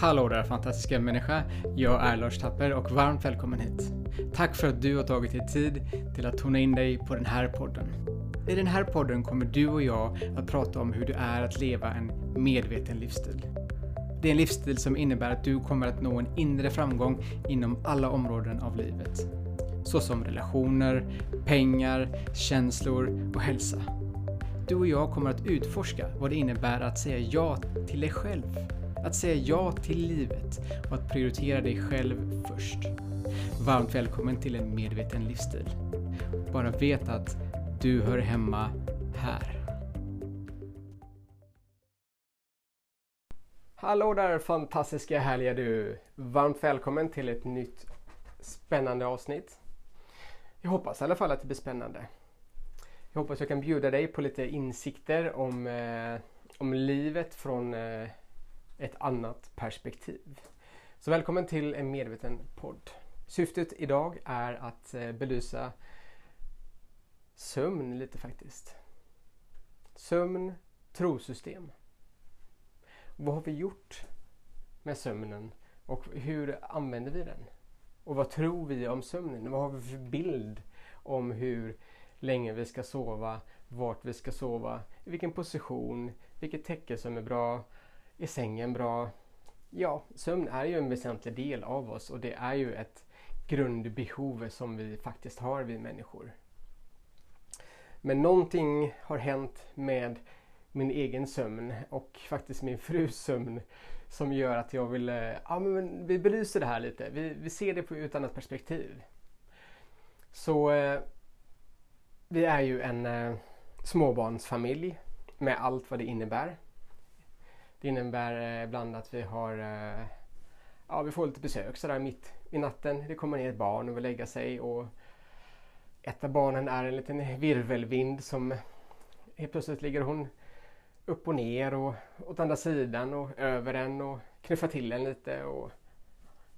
Hallå där fantastiska människa! Jag är Lars Tapper och varmt välkommen hit. Tack för att du har tagit dig tid till att tona in dig på den här podden. I den här podden kommer du och jag att prata om hur det är att leva en medveten livsstil. Det är en livsstil som innebär att du kommer att nå en inre framgång inom alla områden av livet. Såsom relationer, pengar, känslor och hälsa. Du och jag kommer att utforska vad det innebär att säga ja till dig själv. Att säga ja till livet och att prioritera dig själv först. Varmt välkommen till en medveten livsstil. Bara vet att du hör hemma här. Hallå där fantastiska härliga du! Varmt välkommen till ett nytt spännande avsnitt. Jag hoppas i alla fall att det blir spännande. Jag hoppas jag kan bjuda dig på lite insikter om, eh, om livet från eh, ett annat perspektiv. Så välkommen till en medveten podd. Syftet idag är att eh, belysa sömn lite faktiskt. Sömn, trosystem. Vad har vi gjort med sömnen och hur använder vi den? Och vad tror vi om sömnen? Vad har vi för bild om hur länge vi ska sova, vart vi ska sova, i vilken position, vilket täcke som är bra, är sängen bra? Ja, sömn är ju en väsentlig del av oss och det är ju ett grundbehov som vi faktiskt har vi människor. Men någonting har hänt med min egen sömn och faktiskt min frus sömn som gör att jag vill, eh, ja men vi belyser det här lite. Vi, vi ser det på ett annat perspektiv. Så eh, vi är ju en eh, småbarnsfamilj med allt vad det innebär. Det innebär eh, ibland att vi har eh, Ja, vi får lite besök sådär mitt i natten. Det kommer ner ett barn och vill lägga sig och ett av barnen är en liten virvelvind som helt plötsligt ligger hon upp och ner och åt andra sidan och över en och knuffar till en lite och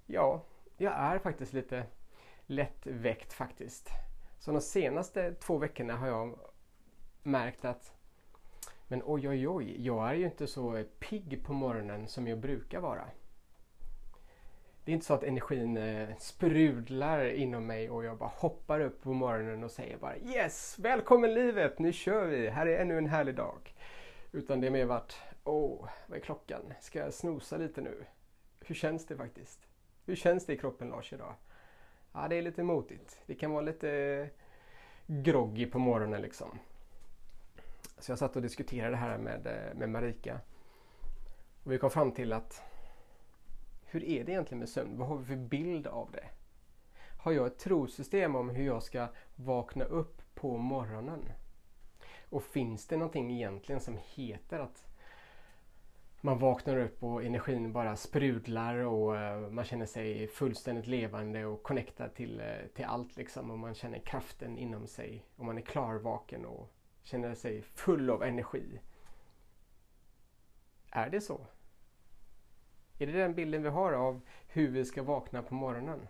ja, jag är faktiskt lite lättväckt faktiskt. Så de senaste två veckorna har jag märkt att men oj, oj, oj, jag är ju inte så pigg på morgonen som jag brukar vara. Det är inte så att energin eh, sprudlar inom mig och jag bara hoppar upp på morgonen och säger bara Yes! Välkommen livet! Nu kör vi! Här är ännu en härlig dag. Utan det är mer varit Åh, vad är klockan? Ska jag snosa lite nu? Hur känns det faktiskt? Hur känns det i kroppen Lars idag? Ja, det är lite motigt. Det kan vara lite groggy på morgonen liksom. Så jag satt och diskuterade det här med, eh, med Marika. Och vi kom fram till att hur är det egentligen med sömn? Vad har vi för bild av det? Har jag ett trosystem om hur jag ska vakna upp på morgonen? Och finns det någonting egentligen som heter att man vaknar upp och energin bara sprudlar och eh, man känner sig fullständigt levande och connectad till, eh, till allt liksom och man känner kraften inom sig och man är klarvaken och känner sig full av energi. Är det så? Är det den bilden vi har av hur vi ska vakna på morgonen?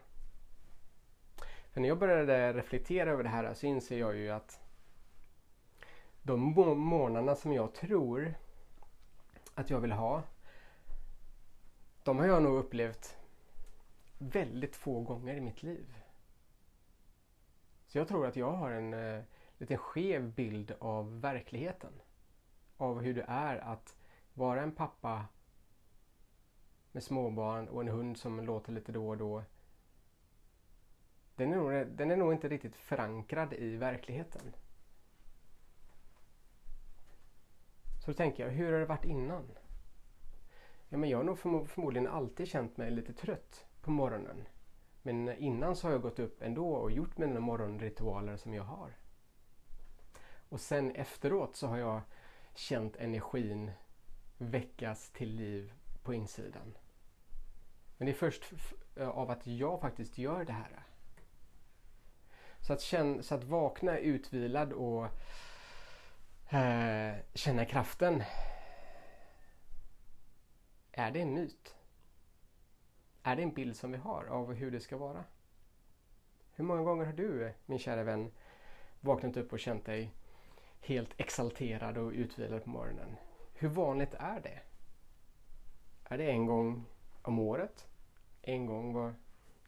För när jag började reflektera över det här så inser jag ju att de morgnarna som jag tror att jag vill ha de har jag nog upplevt väldigt få gånger i mitt liv. Så jag tror att jag har en eh, lite skev bild av verkligheten. Av hur det är att vara en pappa med småbarn och en hund som låter lite då och då. Den är nog, den är nog inte riktigt förankrad i verkligheten. Så då tänker jag, hur har det varit innan? Ja, men jag har nog förmodligen alltid känt mig lite trött på morgonen. Men innan så har jag gått upp ändå och gjort mina morgonritualer som jag har. Och sen efteråt så har jag känt energin väckas till liv på insidan. Men det är först eh, av att jag faktiskt gör det här. Så att, känna, så att vakna utvilad och eh, känna kraften. Är det en myt? Är det en bild som vi har av hur det ska vara? Hur många gånger har du, min kära vän, vaknat upp och känt dig helt exalterad och utvilad på morgonen. Hur vanligt är det? Är det en gång om året? En gång var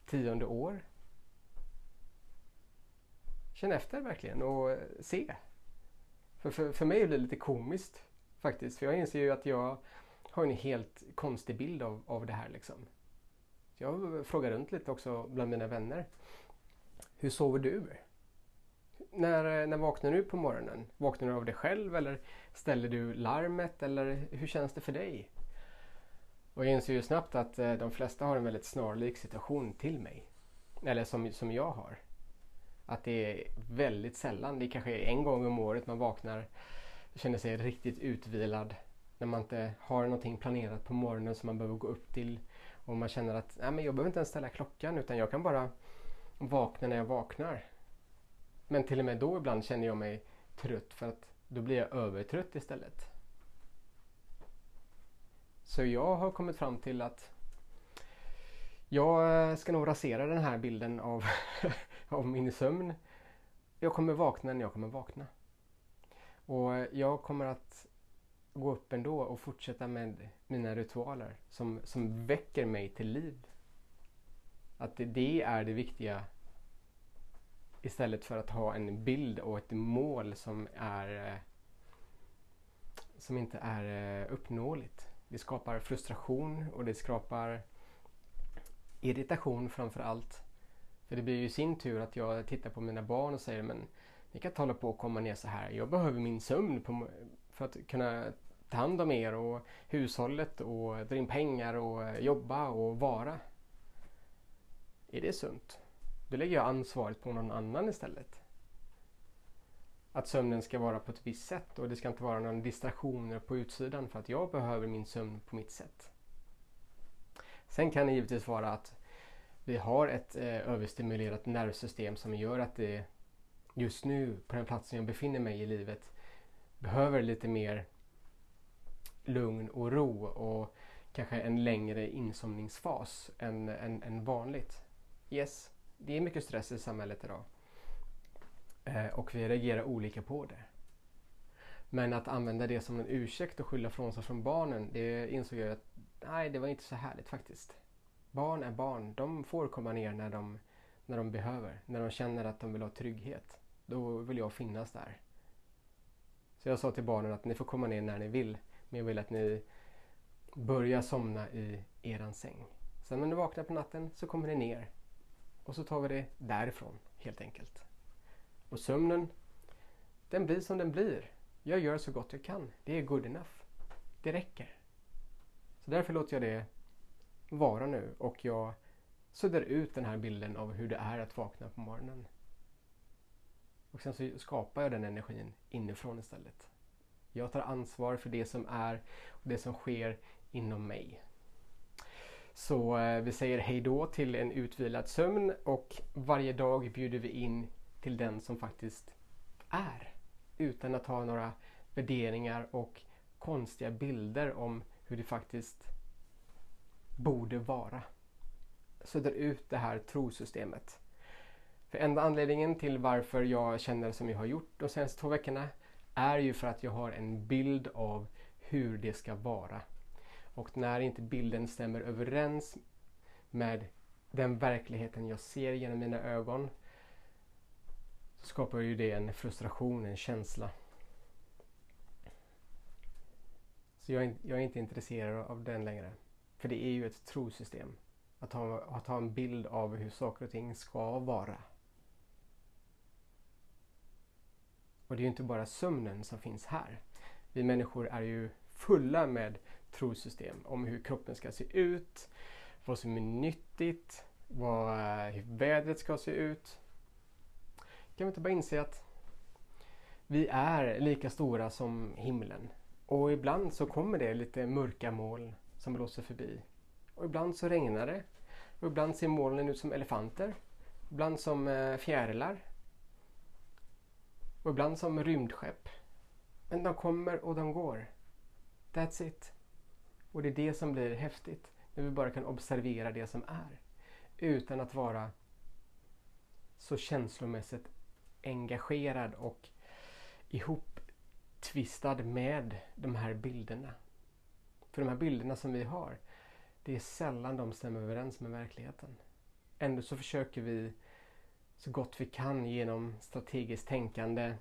tionde år? Känn efter verkligen och eh, se. För, för, för mig blir det lite komiskt faktiskt. För jag inser ju att jag har en helt konstig bild av, av det här liksom. Jag frågar runt lite också bland mina vänner. Hur sover du? När, eh, när vaknar du på morgonen? Vaknar du av dig själv eller ställer du larmet eller hur känns det för dig? Och jag inser ju snabbt att eh, de flesta har en väldigt snarlik situation till mig. Eller som, som jag har. Att det är väldigt sällan, det är kanske en gång om året man vaknar och känner sig riktigt utvilad. När man inte har någonting planerat på morgonen som man behöver gå upp till. Och man känner att Nej, men jag behöver inte ens ställa klockan utan jag kan bara vakna när jag vaknar. Men till och med då ibland känner jag mig trött för att då blir jag övertrött istället. Så jag har kommit fram till att jag eh, ska nog rasera den här bilden av, av min sömn. Jag kommer vakna när jag kommer vakna. Och eh, jag kommer att gå upp ändå och fortsätta med mina ritualer som, som väcker mig till liv. Att det är det viktiga istället för att ha en bild och ett mål som är eh, som inte är eh, uppnåeligt. Det skapar frustration och det skapar irritation framför allt. För det blir ju i sin tur att jag tittar på mina barn och säger men ni kan inte hålla på och komma ner så här. Jag behöver min sömn på, för att kunna ta hand om er och hushållet och dra in pengar och jobba och vara. Är det sunt? Då lägger jag ansvaret på någon annan istället. Att sömnen ska vara på ett visst sätt och det ska inte vara några distraktioner på utsidan för att jag behöver min sömn på mitt sätt. Sen kan det givetvis vara att vi har ett eh, överstimulerat nervsystem som gör att det just nu på den platsen jag befinner mig i livet behöver lite mer lugn och ro och kanske en längre insomningsfas än, än, än vanligt. Yes, det är mycket stress i samhället idag. Eh, och vi reagerar olika på det. Men att använda det som en ursäkt och skylla från sig från barnen, det insåg jag att nej, det var inte så härligt faktiskt. Barn är barn. De får komma ner när de, när de behöver. När de känner att de vill ha trygghet. Då vill jag finnas där. Så jag sa till barnen att ni får komma ner när ni vill. Men jag vill att ni börjar somna i eran säng. Sen när ni vaknar på natten så kommer ni ner. Och så tar vi det därifrån helt enkelt. Och sömnen, den blir som den blir. Jag gör så gott jag kan. Det är good enough. Det räcker. Så därför låter jag det vara nu och jag suddar ut den här bilden av hur det är att vakna på morgonen. Och sen så skapar jag den energin inifrån istället. Jag tar ansvar för det som är och det som sker inom mig. Så eh, vi säger hej då till en utvilad sömn och varje dag bjuder vi in till den som faktiskt är. Utan att ha några värderingar och konstiga bilder om hur det faktiskt borde vara. Suddar ut det här trosystemet. För enda anledningen till varför jag känner som jag har gjort de senaste två veckorna är ju för att jag har en bild av hur det ska vara. Och när inte bilden stämmer överens med den verkligheten jag ser genom mina ögon så skapar ju det en frustration, en känsla. Så jag är, jag är inte intresserad av den längre. För det är ju ett trosystem. Att ha, att ha en bild av hur saker och ting ska vara. Och det är ju inte bara sömnen som finns här. Vi människor är ju fulla med trosystem om hur kroppen ska se ut, vad som är nyttigt, vad, eh, hur vädret ska se ut. Kan vi inte bara inse att vi är lika stora som himlen. Och ibland så kommer det lite mörka moln som blåser förbi. Och ibland så regnar det. Och ibland ser molnen ut som elefanter. Ibland som eh, fjärilar. Och ibland som rymdskepp. Men de kommer och de går. That's it. Och det är det som blir häftigt. När vi bara kan observera det som är. Utan att vara så känslomässigt engagerad och ihoptvistad med de här bilderna. För de här bilderna som vi har, det är sällan de stämmer överens med verkligheten. Ändå så försöker vi så gott vi kan genom strategiskt tänkande,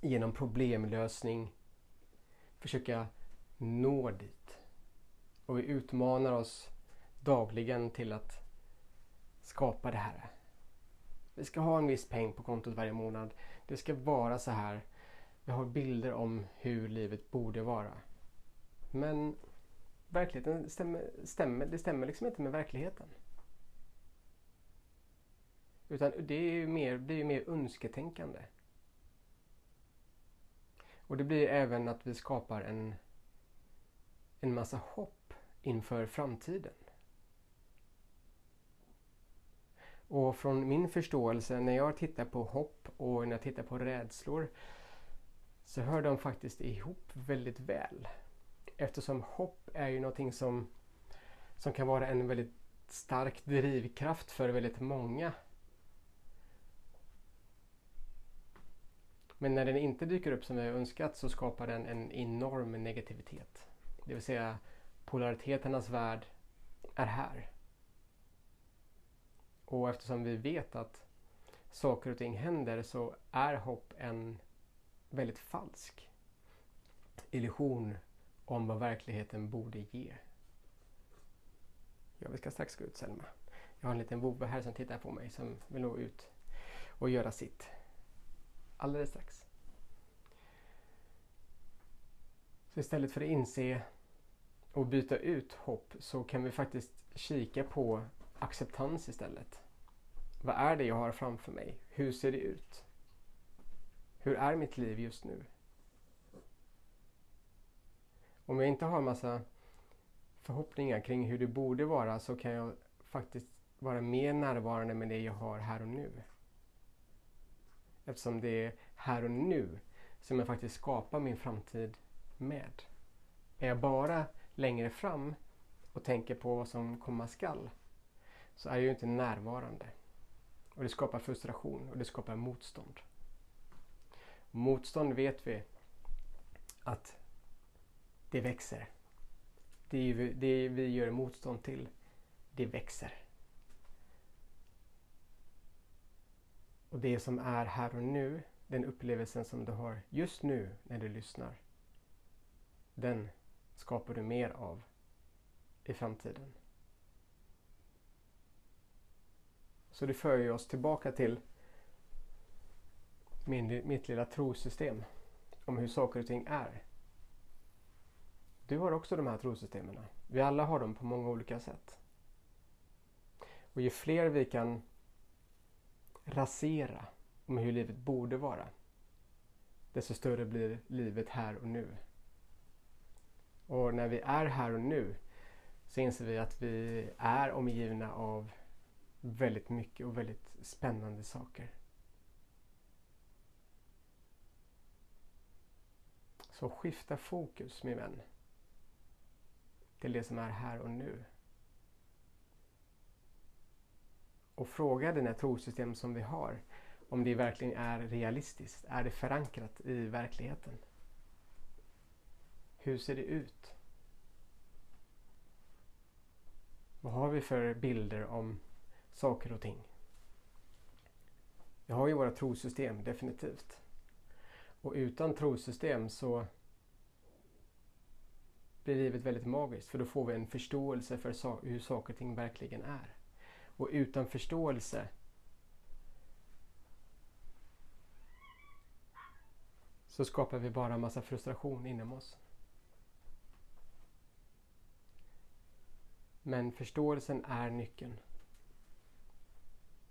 genom problemlösning försöka nå dit. Och vi utmanar oss dagligen till att skapa det här. Vi ska ha en viss peng på kontot varje månad. Det ska vara så här. Vi har bilder om hur livet borde vara. Men verkligheten stämmer, stämmer, det stämmer liksom inte med verkligheten. Utan det är ju mer, blir ju mer önsketänkande. Och det blir även att vi skapar en, en massa hopp inför framtiden. Och från min förståelse när jag tittar på hopp och när jag tittar på rädslor så hör de faktiskt ihop väldigt väl. Eftersom hopp är ju någonting som, som kan vara en väldigt stark drivkraft för väldigt många. Men när den inte dyker upp som vi har önskat så skapar den en enorm negativitet. Det vill säga polariteternas värld är här. Och eftersom vi vet att saker och ting händer så är hopp en väldigt falsk illusion om vad verkligheten borde ge. Ja, vi ska strax gå ut Selma. Jag har en liten vovve här som tittar på mig som vill nå ut och göra sitt. Alldeles strax. Så istället för att inse och byta ut hopp så kan vi faktiskt kika på acceptans istället. Vad är det jag har framför mig? Hur ser det ut? Hur är mitt liv just nu? Om jag inte har massa förhoppningar kring hur det borde vara så kan jag faktiskt vara mer närvarande med det jag har här och nu. Eftersom det är här och nu som jag faktiskt skapar min framtid med. Är jag bara längre fram och tänker på vad som komma skall så är jag ju inte närvarande. Och det skapar frustration och det skapar motstånd. Motstånd vet vi att det växer. Det, vi, det vi gör motstånd till, det växer. Och det som är här och nu, den upplevelsen som du har just nu när du lyssnar, den skapar du mer av i framtiden. Så det för ju oss tillbaka till min, mitt lilla trosystem om hur saker och ting är. Du har också de här trosystemen. Vi alla har dem på många olika sätt. Och ju fler vi kan rasera om hur livet borde vara, desto större blir livet här och nu. Och när vi är här och nu så inser vi att vi är omgivna av väldigt mycket och väldigt spännande saker. Så skifta fokus min vän till det som är här och nu. Och fråga det trosystem som vi har om det verkligen är realistiskt. Är det förankrat i verkligheten? Hur ser det ut? Vad har vi för bilder om saker och ting? Vi har ju våra trosystem, definitivt. Och utan trosystem så blir livet väldigt magiskt för då får vi en förståelse för hur saker och ting verkligen är. Och utan förståelse så skapar vi bara massa frustration inom oss. Men förståelsen är nyckeln.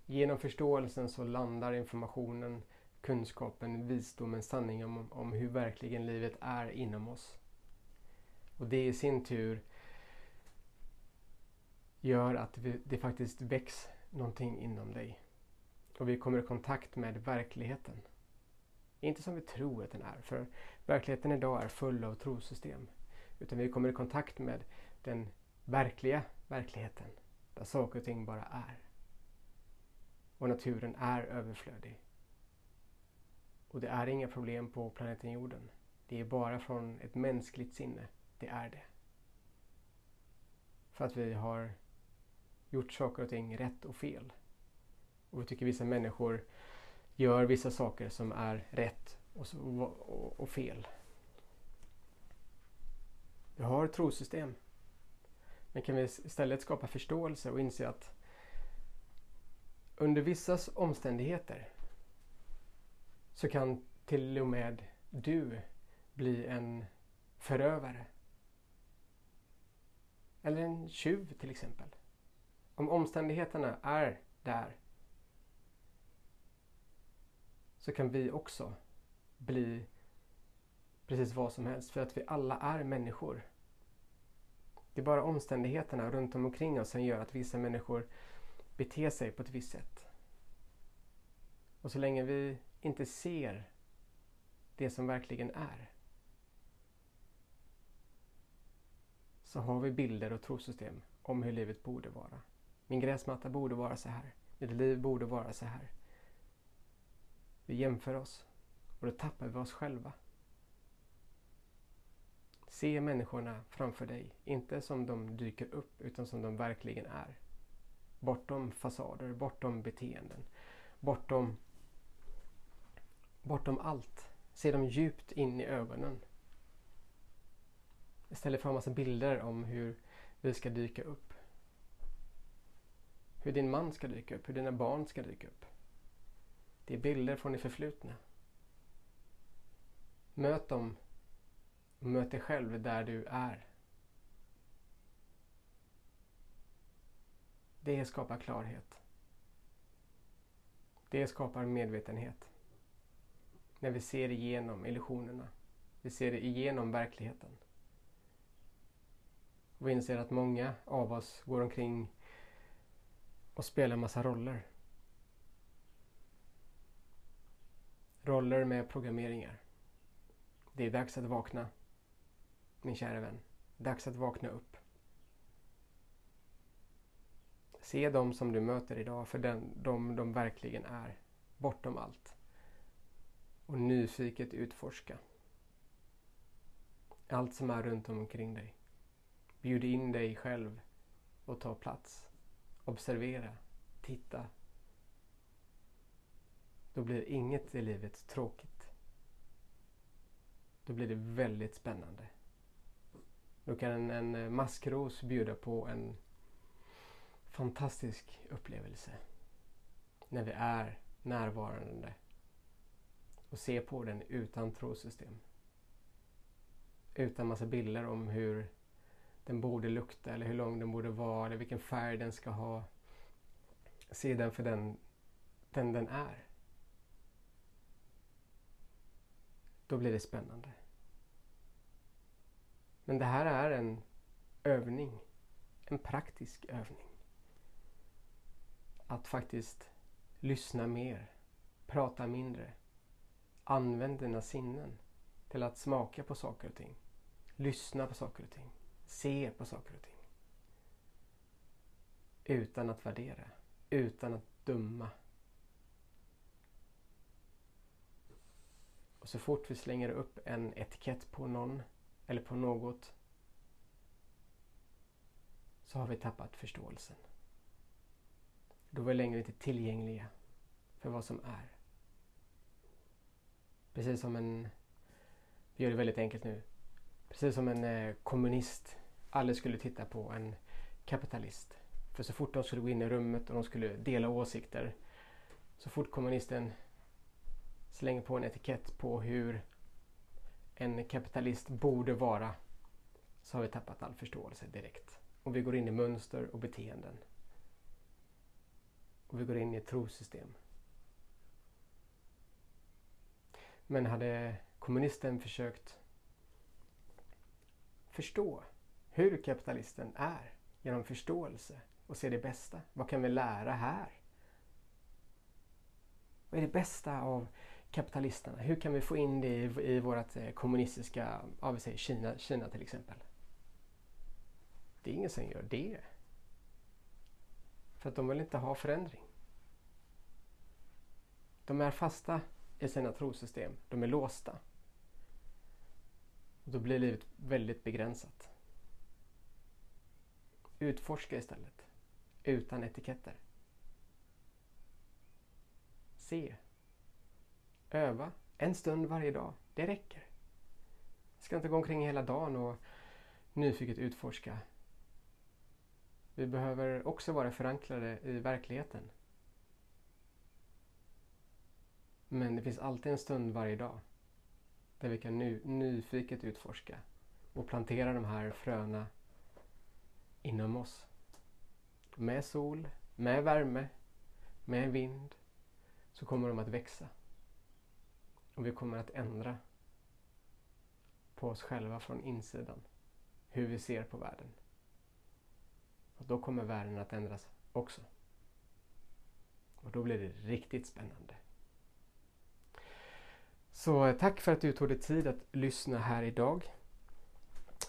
Genom förståelsen så landar informationen, kunskapen, visdomen, sanningen om, om hur verkligen livet är inom oss. Och det i sin tur gör att det faktiskt väcks någonting inom dig. Och vi kommer i kontakt med verkligheten. Inte som vi tror att den är, för verkligheten idag är full av trosystem. Utan vi kommer i kontakt med den verkliga verkligheten. Där saker och ting bara är. Och naturen är överflödig. Och det är inga problem på planeten jorden. Det är bara från ett mänskligt sinne det är det. för att vi har gjort saker och ting rätt och fel. Och vi tycker vissa människor gör vissa saker som är rätt och, så, och, och fel. Vi har trosystem. Men kan vi istället skapa förståelse och inse att under vissa omständigheter så kan till och med du bli en förövare. Eller en tjuv till exempel. Om omständigheterna är där så kan vi också bli precis vad som helst för att vi alla är människor. Det är bara omständigheterna runt omkring oss som gör att vissa människor beter sig på ett visst sätt. Och så länge vi inte ser det som verkligen är så har vi bilder och trosystem om hur livet borde vara. Min gräsmatta borde vara så här. Mitt liv borde vara så här. Vi jämför oss och då tappar vi oss själva. Se människorna framför dig, inte som de dyker upp utan som de verkligen är. Bortom fasader, bortom beteenden, bortom, bortom allt. Se dem djupt in i ögonen. Istället för en massa bilder om hur vi ska dyka upp. Hur din man ska dyka upp, hur dina barn ska dyka upp. Det är bilder från det förflutna. Möt dem möt dig själv där du är. Det skapar klarhet. Det skapar medvetenhet. När vi ser igenom illusionerna. Vi ser igenom verkligheten. Och vi inser att många av oss går omkring och spelar en massa roller. Roller med programmeringar. Det är dags att vakna, min kära vän. Dags att vakna upp. Se dem som du möter idag för den, de de verkligen är, bortom allt. Och nyfiket utforska allt som är runt omkring dig. Bjud in dig själv och ta plats. Observera, titta. Då blir inget i livet tråkigt. Då blir det väldigt spännande. Då kan en, en eh, maskros bjuda på en fantastisk upplevelse. När vi är närvarande och ser på den utan trosystem. Utan massa bilder om hur den borde lukta eller hur lång den borde vara eller vilken färg den ska ha. Se den för den den, den är. Då blir det spännande. Men det här är en övning. En praktisk övning. Att faktiskt lyssna mer, prata mindre. Använd dina sinnen till att smaka på saker och ting. Lyssna på saker och ting. Se på saker och ting. Utan att värdera. Utan att döma. Och så fort vi slänger upp en etikett på någon eller på något så har vi tappat förståelsen. Då är vi längre inte tillgängliga för vad som är. Precis som en, vi gör det väldigt enkelt nu, precis som en eh, kommunist aldrig skulle titta på en kapitalist. För så fort de skulle gå in i rummet och de skulle dela åsikter, så fort kommunisten slänger på en etikett på hur en kapitalist borde vara så har vi tappat all förståelse direkt. Och vi går in i mönster och beteenden. Och vi går in i ett trosystem. Men hade kommunisten försökt förstå hur kapitalisten är genom förståelse och se det bästa. Vad kan vi lära här? Vad är det bästa av kapitalisterna? Hur kan vi få in det i, i vårt eh, kommunistiska, ja, vi säger Kina, Kina till exempel? Det är ingen som gör det. För att de vill inte ha förändring. De är fasta i sina trosystem. De är låsta. Och då blir livet väldigt begränsat. Utforska istället. Utan etiketter. Se. Öva. En stund varje dag. Det räcker. Jag ska inte gå omkring hela dagen och nyfiket utforska. Vi behöver också vara förankrade i verkligheten. Men det finns alltid en stund varje dag där vi kan ny, nyfiket utforska och plantera de här fröna inom oss. Med sol, med värme, med vind så kommer de att växa. Och vi kommer att ändra på oss själva från insidan. Hur vi ser på världen. Och då kommer världen att ändras också. Och då blir det riktigt spännande. Så eh, tack för att du tog dig tid att lyssna här idag.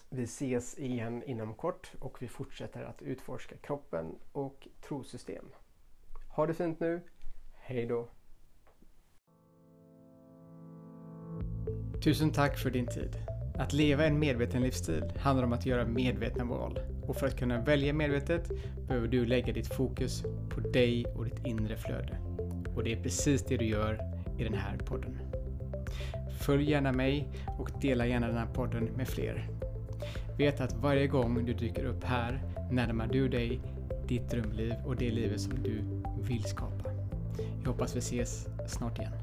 Vi ses igen inom kort och vi fortsätter att utforska kroppen och trosystem. Ha det fint nu. Hej då! Tusen tack för din tid. Att leva en medveten livsstil handlar om att göra medvetna val. Och för att kunna välja medvetet behöver du lägga ditt fokus på dig och ditt inre flöde. Och det är precis det du gör i den här podden. Följ gärna mig och dela gärna den här podden med fler. Vet att varje gång du dyker upp här närmar du dig ditt drömliv och det livet som du vill skapa. Jag hoppas vi ses snart igen.